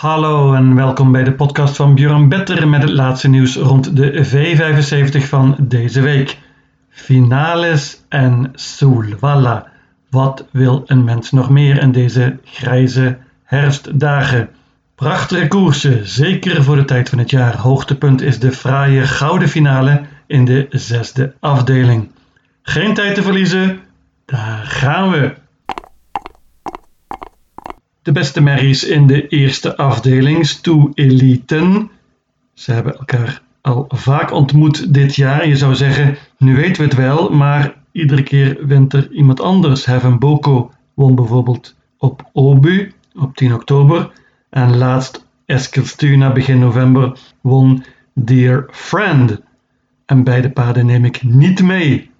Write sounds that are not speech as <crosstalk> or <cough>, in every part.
Hallo en welkom bij de podcast van Björn Better met het laatste nieuws rond de V75 van deze week. Finales en Solvalla. Wat wil een mens nog meer in deze grijze herfstdagen? Prachtige koersen, zeker voor de tijd van het jaar. Hoogtepunt is de fraaie gouden finale in de zesde afdeling. Geen tijd te verliezen, daar gaan we. De beste merries in de eerste afdeling, Stoe Eliten. Ze hebben elkaar al vaak ontmoet dit jaar. Je zou zeggen, nu weten we het wel, maar iedere keer wint er iemand anders. Heaven Boko won bijvoorbeeld op Obu op 10 oktober. En laatst Eskilstuna begin november won Dear Friend. En beide paarden neem ik niet mee.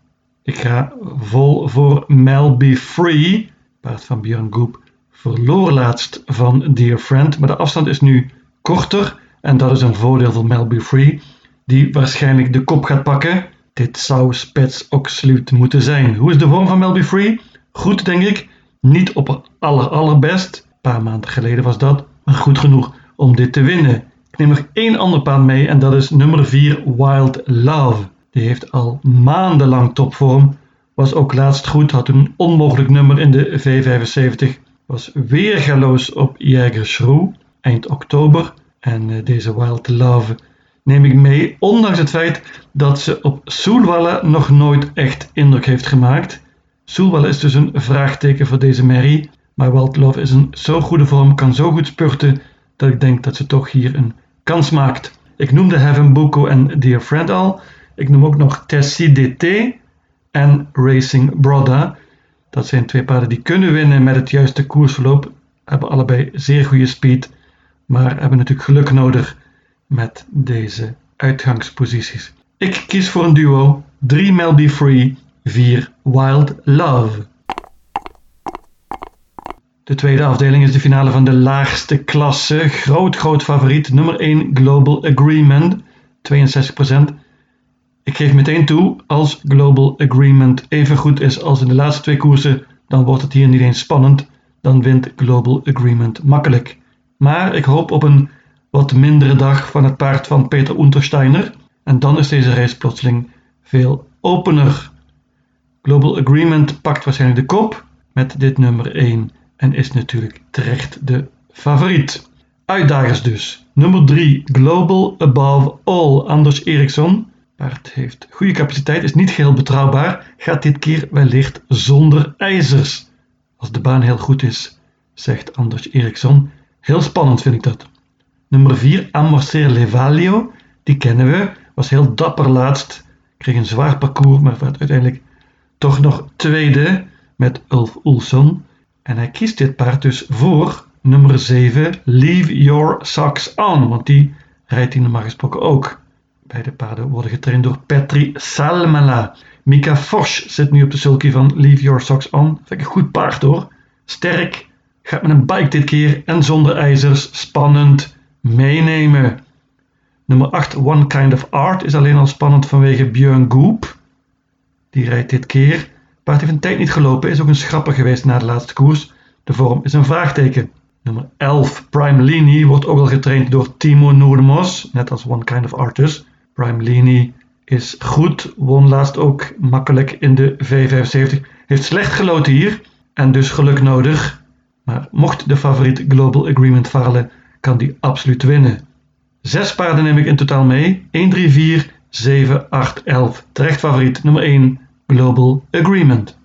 Ik ga vol voor Mel Be Free, paard van Björn Goop verloor laatst van Dear Friend, maar de afstand is nu korter en dat is een voordeel voor Melby Free, die waarschijnlijk de kop gaat pakken. Dit zou Spets Oxlute moeten zijn. Hoe is de vorm van Melby Free? Goed, denk ik. Niet op het aller allerbest. Een paar maanden geleden was dat, maar goed genoeg om dit te winnen. Ik neem nog één ander paard mee en dat is nummer 4 Wild Love. Die heeft al maandenlang topvorm. Was ook laatst goed, had een onmogelijk nummer in de V75 was weergaloos op Jägersroe eind oktober. En eh, deze Wild Love neem ik mee, ondanks het feit dat ze op Soelwalla nog nooit echt indruk heeft gemaakt. Soelwalla is dus een vraagteken voor deze merrie, maar Wild Love is in zo goede vorm, kan zo goed spurten, dat ik denk dat ze toch hier een kans maakt. Ik noemde Heaven Buko en Dear Friend al. Ik noem ook nog Tessie DT en Racing Broda. Dat zijn twee paarden die kunnen winnen met het juiste koersverloop. Hebben allebei zeer goede speed, maar hebben natuurlijk geluk nodig met deze uitgangsposities. Ik kies voor een duo 3 Melby Free, 4 Wild Love. De tweede afdeling is de finale van de laagste klasse. Groot, groot favoriet. Nummer 1 Global Agreement, 62%. Ik geef meteen toe, als Global Agreement even goed is als in de laatste twee koersen, dan wordt het hier niet eens spannend. Dan wint Global Agreement makkelijk. Maar ik hoop op een wat mindere dag van het paard van Peter Untersteiner. En dan is deze race plotseling veel opener. Global Agreement pakt waarschijnlijk de kop met dit nummer 1 en is natuurlijk terecht de favoriet. Uitdagers dus. Nummer 3 Global Above All Anders Eriksson paard heeft goede capaciteit, is niet geheel betrouwbaar, gaat dit keer wellicht zonder ijzers. Als de baan heel goed is, zegt Anders Eriksson. Heel spannend vind ik dat. Nummer 4, Amorcer Levalio, die kennen we, was heel dapper laatst, kreeg een zwaar parcours, maar werd uiteindelijk toch nog tweede met Ulf Oelson. En hij kiest dit paard dus voor nummer 7, Leave Your Socks On, want die rijdt hij normaal gesproken ook. Beide paarden worden getraind door Petri Salmela. Mika Forsch zit nu op de sulky van Leave Your Socks On. Vind ik een goed paard hoor. Sterk, gaat met een bike dit keer en zonder ijzers. Spannend, meenemen. Nummer 8, One Kind of Art, is alleen al spannend vanwege Björn Goop. Die rijdt dit keer. Paard heeft een tijd niet gelopen, is ook een schrapper geweest na de laatste koers. De vorm is een vraagteken. Nummer 11, Prime Lini, wordt ook al getraind door Timo Noordemos, net als One Kind of Artist. Prime Lini is goed, won laatst ook makkelijk in de V75. Heeft slecht geloten hier en dus geluk nodig. Maar mocht de favoriet Global Agreement falen, kan die absoluut winnen. Zes paarden neem ik in totaal mee. 1, 3, 4, 7, 8, 11. Terecht favoriet nummer 1, Global Agreement.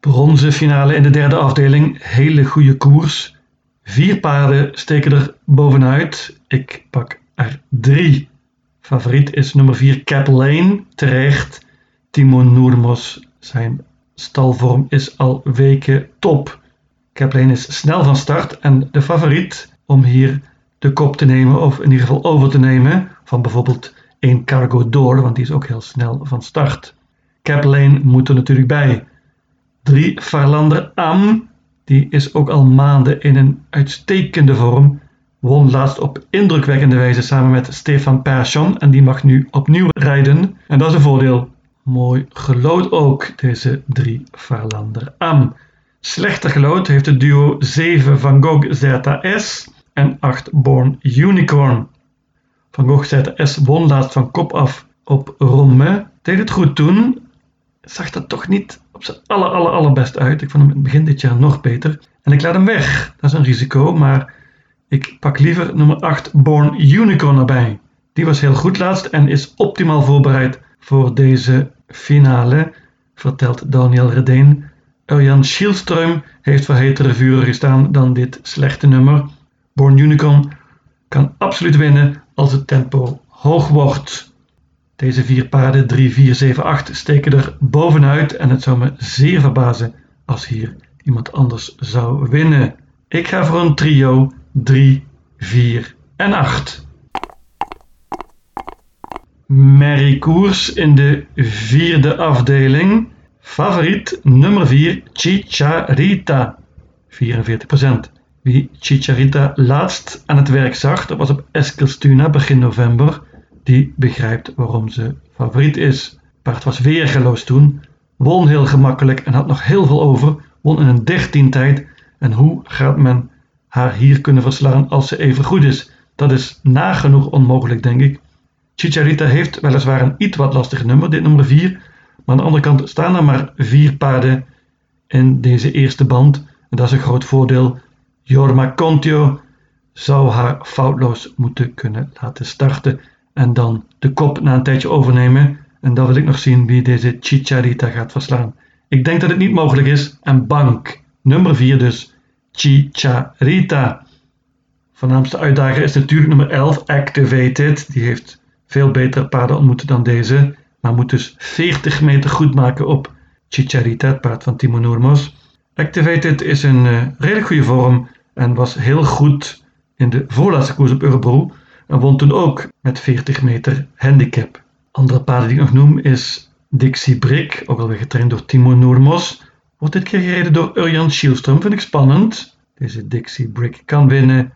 Bronzen finale in de derde afdeling. Hele goede koers. Vier paarden steken er bovenuit. Ik pak er drie. Favoriet is nummer 4 Cap Lane, terecht. Timon Noermos, zijn stalvorm is al weken top. Cap Lane is snel van start en de favoriet om hier de kop te nemen of in ieder geval over te nemen van bijvoorbeeld een Cargo Door, want die is ook heel snel van start. Cap Lane moet er natuurlijk bij. 3 Farlander Am, die is ook al maanden in een uitstekende vorm won laatst op indrukwekkende wijze samen met Stefan Persson en die mag nu opnieuw rijden. En dat is een voordeel. Mooi gelood ook, deze drie Farlander Am. Slechter gelood heeft het duo 7 Van Gogh ZS en 8 Born Unicorn. Van Gogh ZS won laatst van kop af op Rome. Deed het goed toen. Zag dat toch niet op zijn aller, aller, allerbest uit. Ik vond hem in het begin dit jaar nog beter. En ik laat hem weg. Dat is een risico, maar ik pak liever nummer 8 Born Unicorn erbij. Die was heel goed laatst en is optimaal voorbereid voor deze finale, vertelt Daniel Redeen. Urjan Schielström heeft voor hetere vuren gestaan dan dit slechte nummer. Born Unicorn kan absoluut winnen als het tempo hoog wordt. Deze vier paarden 3, 4, 7, 8 steken er bovenuit en het zou me zeer verbazen als hier iemand anders zou winnen. Ik ga voor een trio 3, 4 en 8. Merry Koers in de vierde afdeling. Favoriet nummer 4 Chicharita, 44%. Wie Chicharita laatst aan het werk zag, dat was op Eskilstuna begin november, die begrijpt waarom ze favoriet is. Paard was weergeloos toen, won heel gemakkelijk en had nog heel veel over, won in een 13 tijd. En hoe gaat men haar hier kunnen verslaan als ze even goed is? Dat is nagenoeg onmogelijk, denk ik. Chicharita heeft weliswaar een iets wat lastig nummer, dit nummer 4. Maar aan de andere kant staan er maar vier paarden in deze eerste band. En dat is een groot voordeel. Jorma Contio zou haar foutloos moeten kunnen laten starten. En dan de kop na een tijdje overnemen. En dan wil ik nog zien wie deze Chicharita gaat verslaan. Ik denk dat het niet mogelijk is. En bank. Nummer 4 dus. Chicharita. Voornaamste uitdager is natuurlijk nummer 11, Activated. Die heeft veel betere paarden ontmoet dan deze. Maar moet dus 40 meter goed maken op Chicharita, het paard van Timo Noormos. Activated is een uh, redelijk goede vorm en was heel goed in de voorlaatste koers op Eurobro. En won toen ook met 40 meter handicap. Andere paarden die ik nog noem is Dixie Brick, ook alweer getraind door Timo Noormos. Wordt dit keer gereden door Urjan Schielström, vind ik spannend. Deze Dixie Brick kan winnen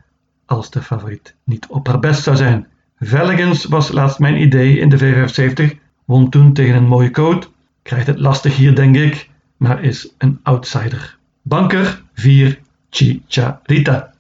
als de favoriet niet op haar best zou zijn. Veligans was laatst mijn idee in de V75, won toen tegen een mooie code. Krijgt het lastig hier denk ik, maar is een outsider. Banker 4 Chicharita.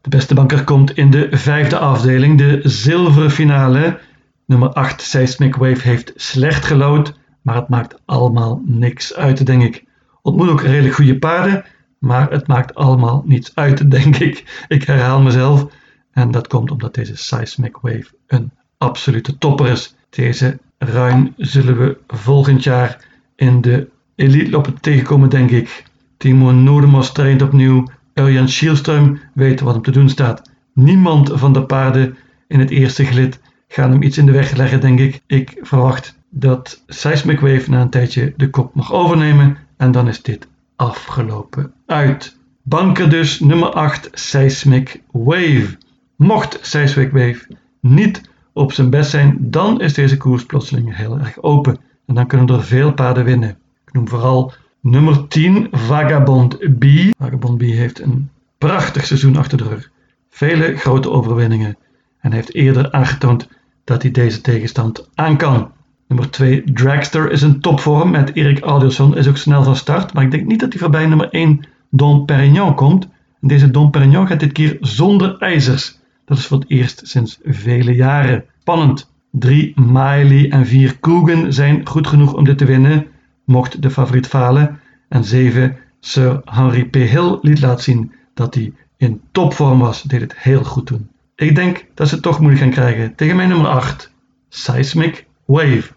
De beste banker komt in de vijfde afdeling, de zilveren finale. Nummer 8 Seismic Wave heeft slecht gelood, maar het maakt allemaal niks uit, denk ik. Ontmoet ook redelijk goede paarden, maar het maakt allemaal niets uit, <laughs> denk ik. Ik herhaal mezelf. En dat komt omdat deze Seismic Wave een absolute topper is. Deze ruin zullen we volgend jaar in de elite lopen tegenkomen, denk ik. Timo Nodemos traint opnieuw. Urjan Schielström weet wat hem te doen staat. Niemand van de paarden in het eerste gelid gaat hem iets in de weg leggen, denk ik. Ik verwacht dat Seismic Wave na een tijdje de kop mag overnemen. En dan is dit afgelopen uit. Banker dus nummer 8 Seismic Wave. Mocht Seismic Wave niet op zijn best zijn, dan is deze koers plotseling heel erg open. En dan kunnen er veel paarden winnen. Ik noem vooral nummer 10 Vagabond B. Vagabond B heeft een prachtig seizoen achter de rug. Vele grote overwinningen. En heeft eerder aangetoond dat hij deze tegenstand aan kan. Nummer 2 Dragster is een topvorm met Erik Alderson is ook snel van start. Maar ik denk niet dat hij voorbij nummer 1 Don Perignon komt. Deze Don Perignon gaat dit keer zonder ijzers. Dat is voor het eerst sinds vele jaren. Spannend. 3 Miley en 4 Coogan zijn goed genoeg om dit te winnen, mocht de favoriet falen. En 7 Sir Henry P. Hill liet laten zien dat hij in topvorm was, deed het heel goed toen. Ik denk dat ze het toch moeilijk gaan krijgen tegen mijn nummer 8, Seismic Wave.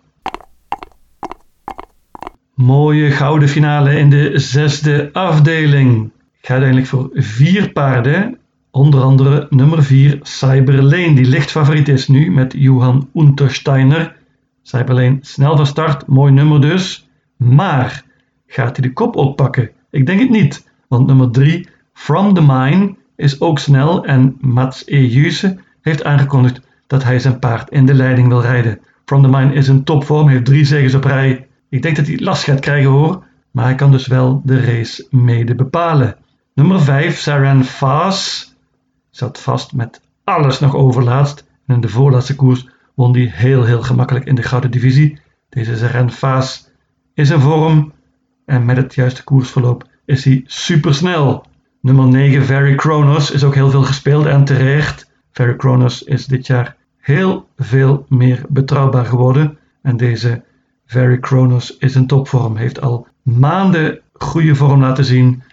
Mooie gouden finale in de zesde afdeling. Ik ga uiteindelijk voor vier paarden Onder andere nummer 4 Cyberlane, die licht favoriet is nu met Johan Untersteiner. Cyberlane snel van start, mooi nummer dus. Maar gaat hij de kop oppakken? Ik denk het niet, want nummer 3 From the Mine is ook snel en Mats E. heeft aangekondigd dat hij zijn paard in de leiding wil rijden. From the Mine is in topvorm, heeft drie zegens op rij. Ik denk dat hij last gaat krijgen hoor, maar hij kan dus wel de race mede bepalen. Nummer 5 Saran Faas zat vast met alles nog overlaatst. En in de voorlaatste koers won hij heel heel gemakkelijk in de gouden divisie. Deze Zeren Faas is in vorm, en met het juiste koersverloop is hij supersnel. Nummer 9, Very Kronos, is ook heel veel gespeeld en terecht. Very Kronos is dit jaar heel veel meer betrouwbaar geworden. En deze Very Kronos is in topvorm, heeft al maanden goede vorm laten zien.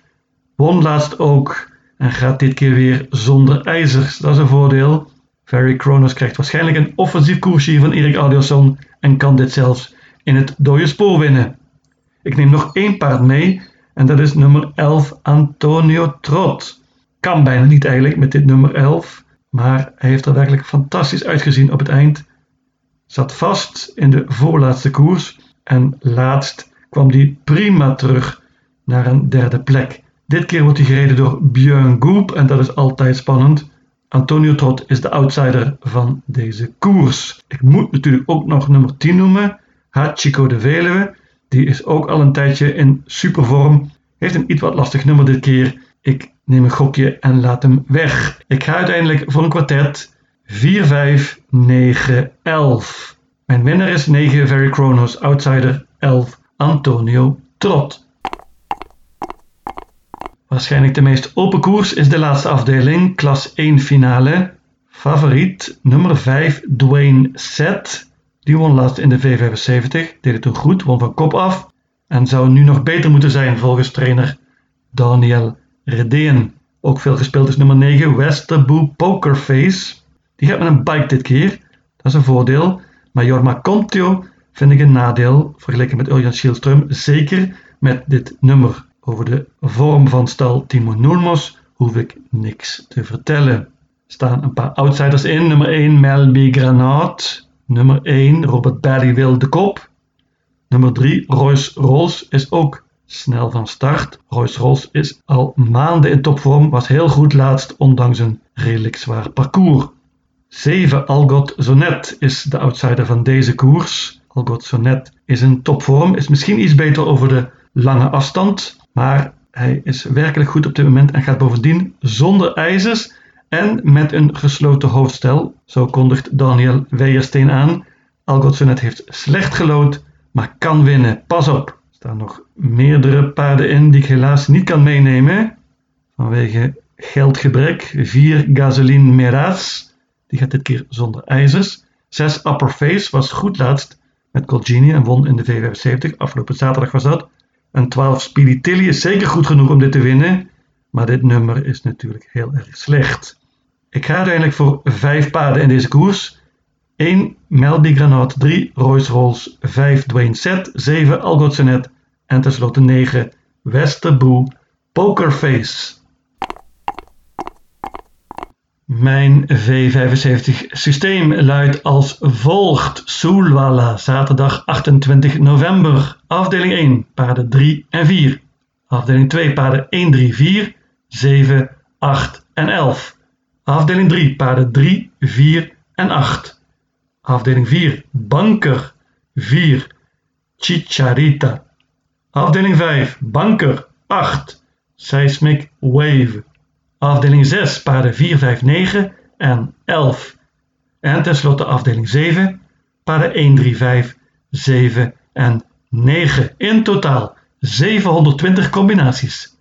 Won laatst ook en gaat dit keer weer zonder ijzers. Dat is een voordeel. Very Kronos krijgt waarschijnlijk een offensief koersje van Erik Adielson en kan dit zelfs in het dode spoor winnen. Ik neem nog één paard mee en dat is nummer 11 Antonio Trot. Kan bijna niet eigenlijk met dit nummer 11, maar hij heeft er werkelijk fantastisch uitgezien op het eind. Zat vast in de voorlaatste koers en laatst kwam hij prima terug naar een derde plek. Dit keer wordt hij gereden door Björn Goop en dat is altijd spannend. Antonio Trot is de outsider van deze koers. Ik moet natuurlijk ook nog nummer 10 noemen, Hachiko de Veluwe. Die is ook al een tijdje in supervorm. Heeft een iets wat lastig nummer dit keer. Ik neem een gokje en laat hem weg. Ik ga uiteindelijk voor een kwartet 4, 5, 9, 11. Mijn winnaar is 9 Very Chronos, outsider 11 Antonio Trot. Waarschijnlijk de meest open koers is de laatste afdeling, klas 1 finale. Favoriet nummer 5 Dwayne Set. Die won laatst in de V75, deed het toen goed, won van kop af en zou nu nog beter moeten zijn volgens trainer Daniel Redeen. Ook veel gespeeld is nummer 9 Westerboe Pokerface. Die gaat met een bike dit keer, dat is een voordeel. Maar Jorma Contio vind ik een nadeel vergeleken met Urjan Schielström. Zeker met dit nummer. Over de vorm van stal Timo Noormos hoef ik niks te vertellen. Er staan een paar outsiders in. Nummer 1 Melby Granat. Nummer 1 Robert Barry wil de kop. Nummer 3 Royce Rolls is ook snel van start. Royce Rolls is al maanden in topvorm, was heel goed laatst ondanks een redelijk zwaar parcours. 7 Algot Zonet is de outsider van deze koers. Algot Zonet is in topvorm, is misschien iets beter over de lange afstand, maar hij is werkelijk goed op dit moment en gaat bovendien zonder ijzers en met een gesloten hoofdstel. Zo kondigt Daniel Weijersteen aan. Algot heeft slecht gelood, maar kan winnen. Pas op, er staan nog meerdere paarden in die ik helaas niet kan meenemen vanwege geldgebrek. 4 Gasoline Meraz, die gaat dit keer zonder ijzers. 6 Upper Face was goed laatst met Colgini en won in de V75. Afgelopen zaterdag was dat. En 12 Speedy is zeker goed genoeg om dit te winnen. Maar dit nummer is natuurlijk heel erg slecht. Ik ga uiteindelijk voor 5 paarden in deze koers. 1 Melby Granat, 3 Royce Rolls, 5 Dwayne Set, 7 Algot en tenslotte 9 Westerboe Pokerface. Mijn V75 systeem luidt als volgt. Soelwalla, zaterdag 28 november. Afdeling 1, paarden 3 en 4. Afdeling 2, paarden 1, 3, 4, 7, 8 en 11. Afdeling 3, paarden 3, 4 en 8. Afdeling 4, banker 4, Chicharita. Afdeling 5, banker 8, Seismic Wave. Afdeling 6, paarden 4, 5, 9 en 11. En tenslotte afdeling 7, paarden 1, 3, 5, 7 en 9. In totaal 720 combinaties.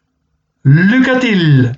Lucatil!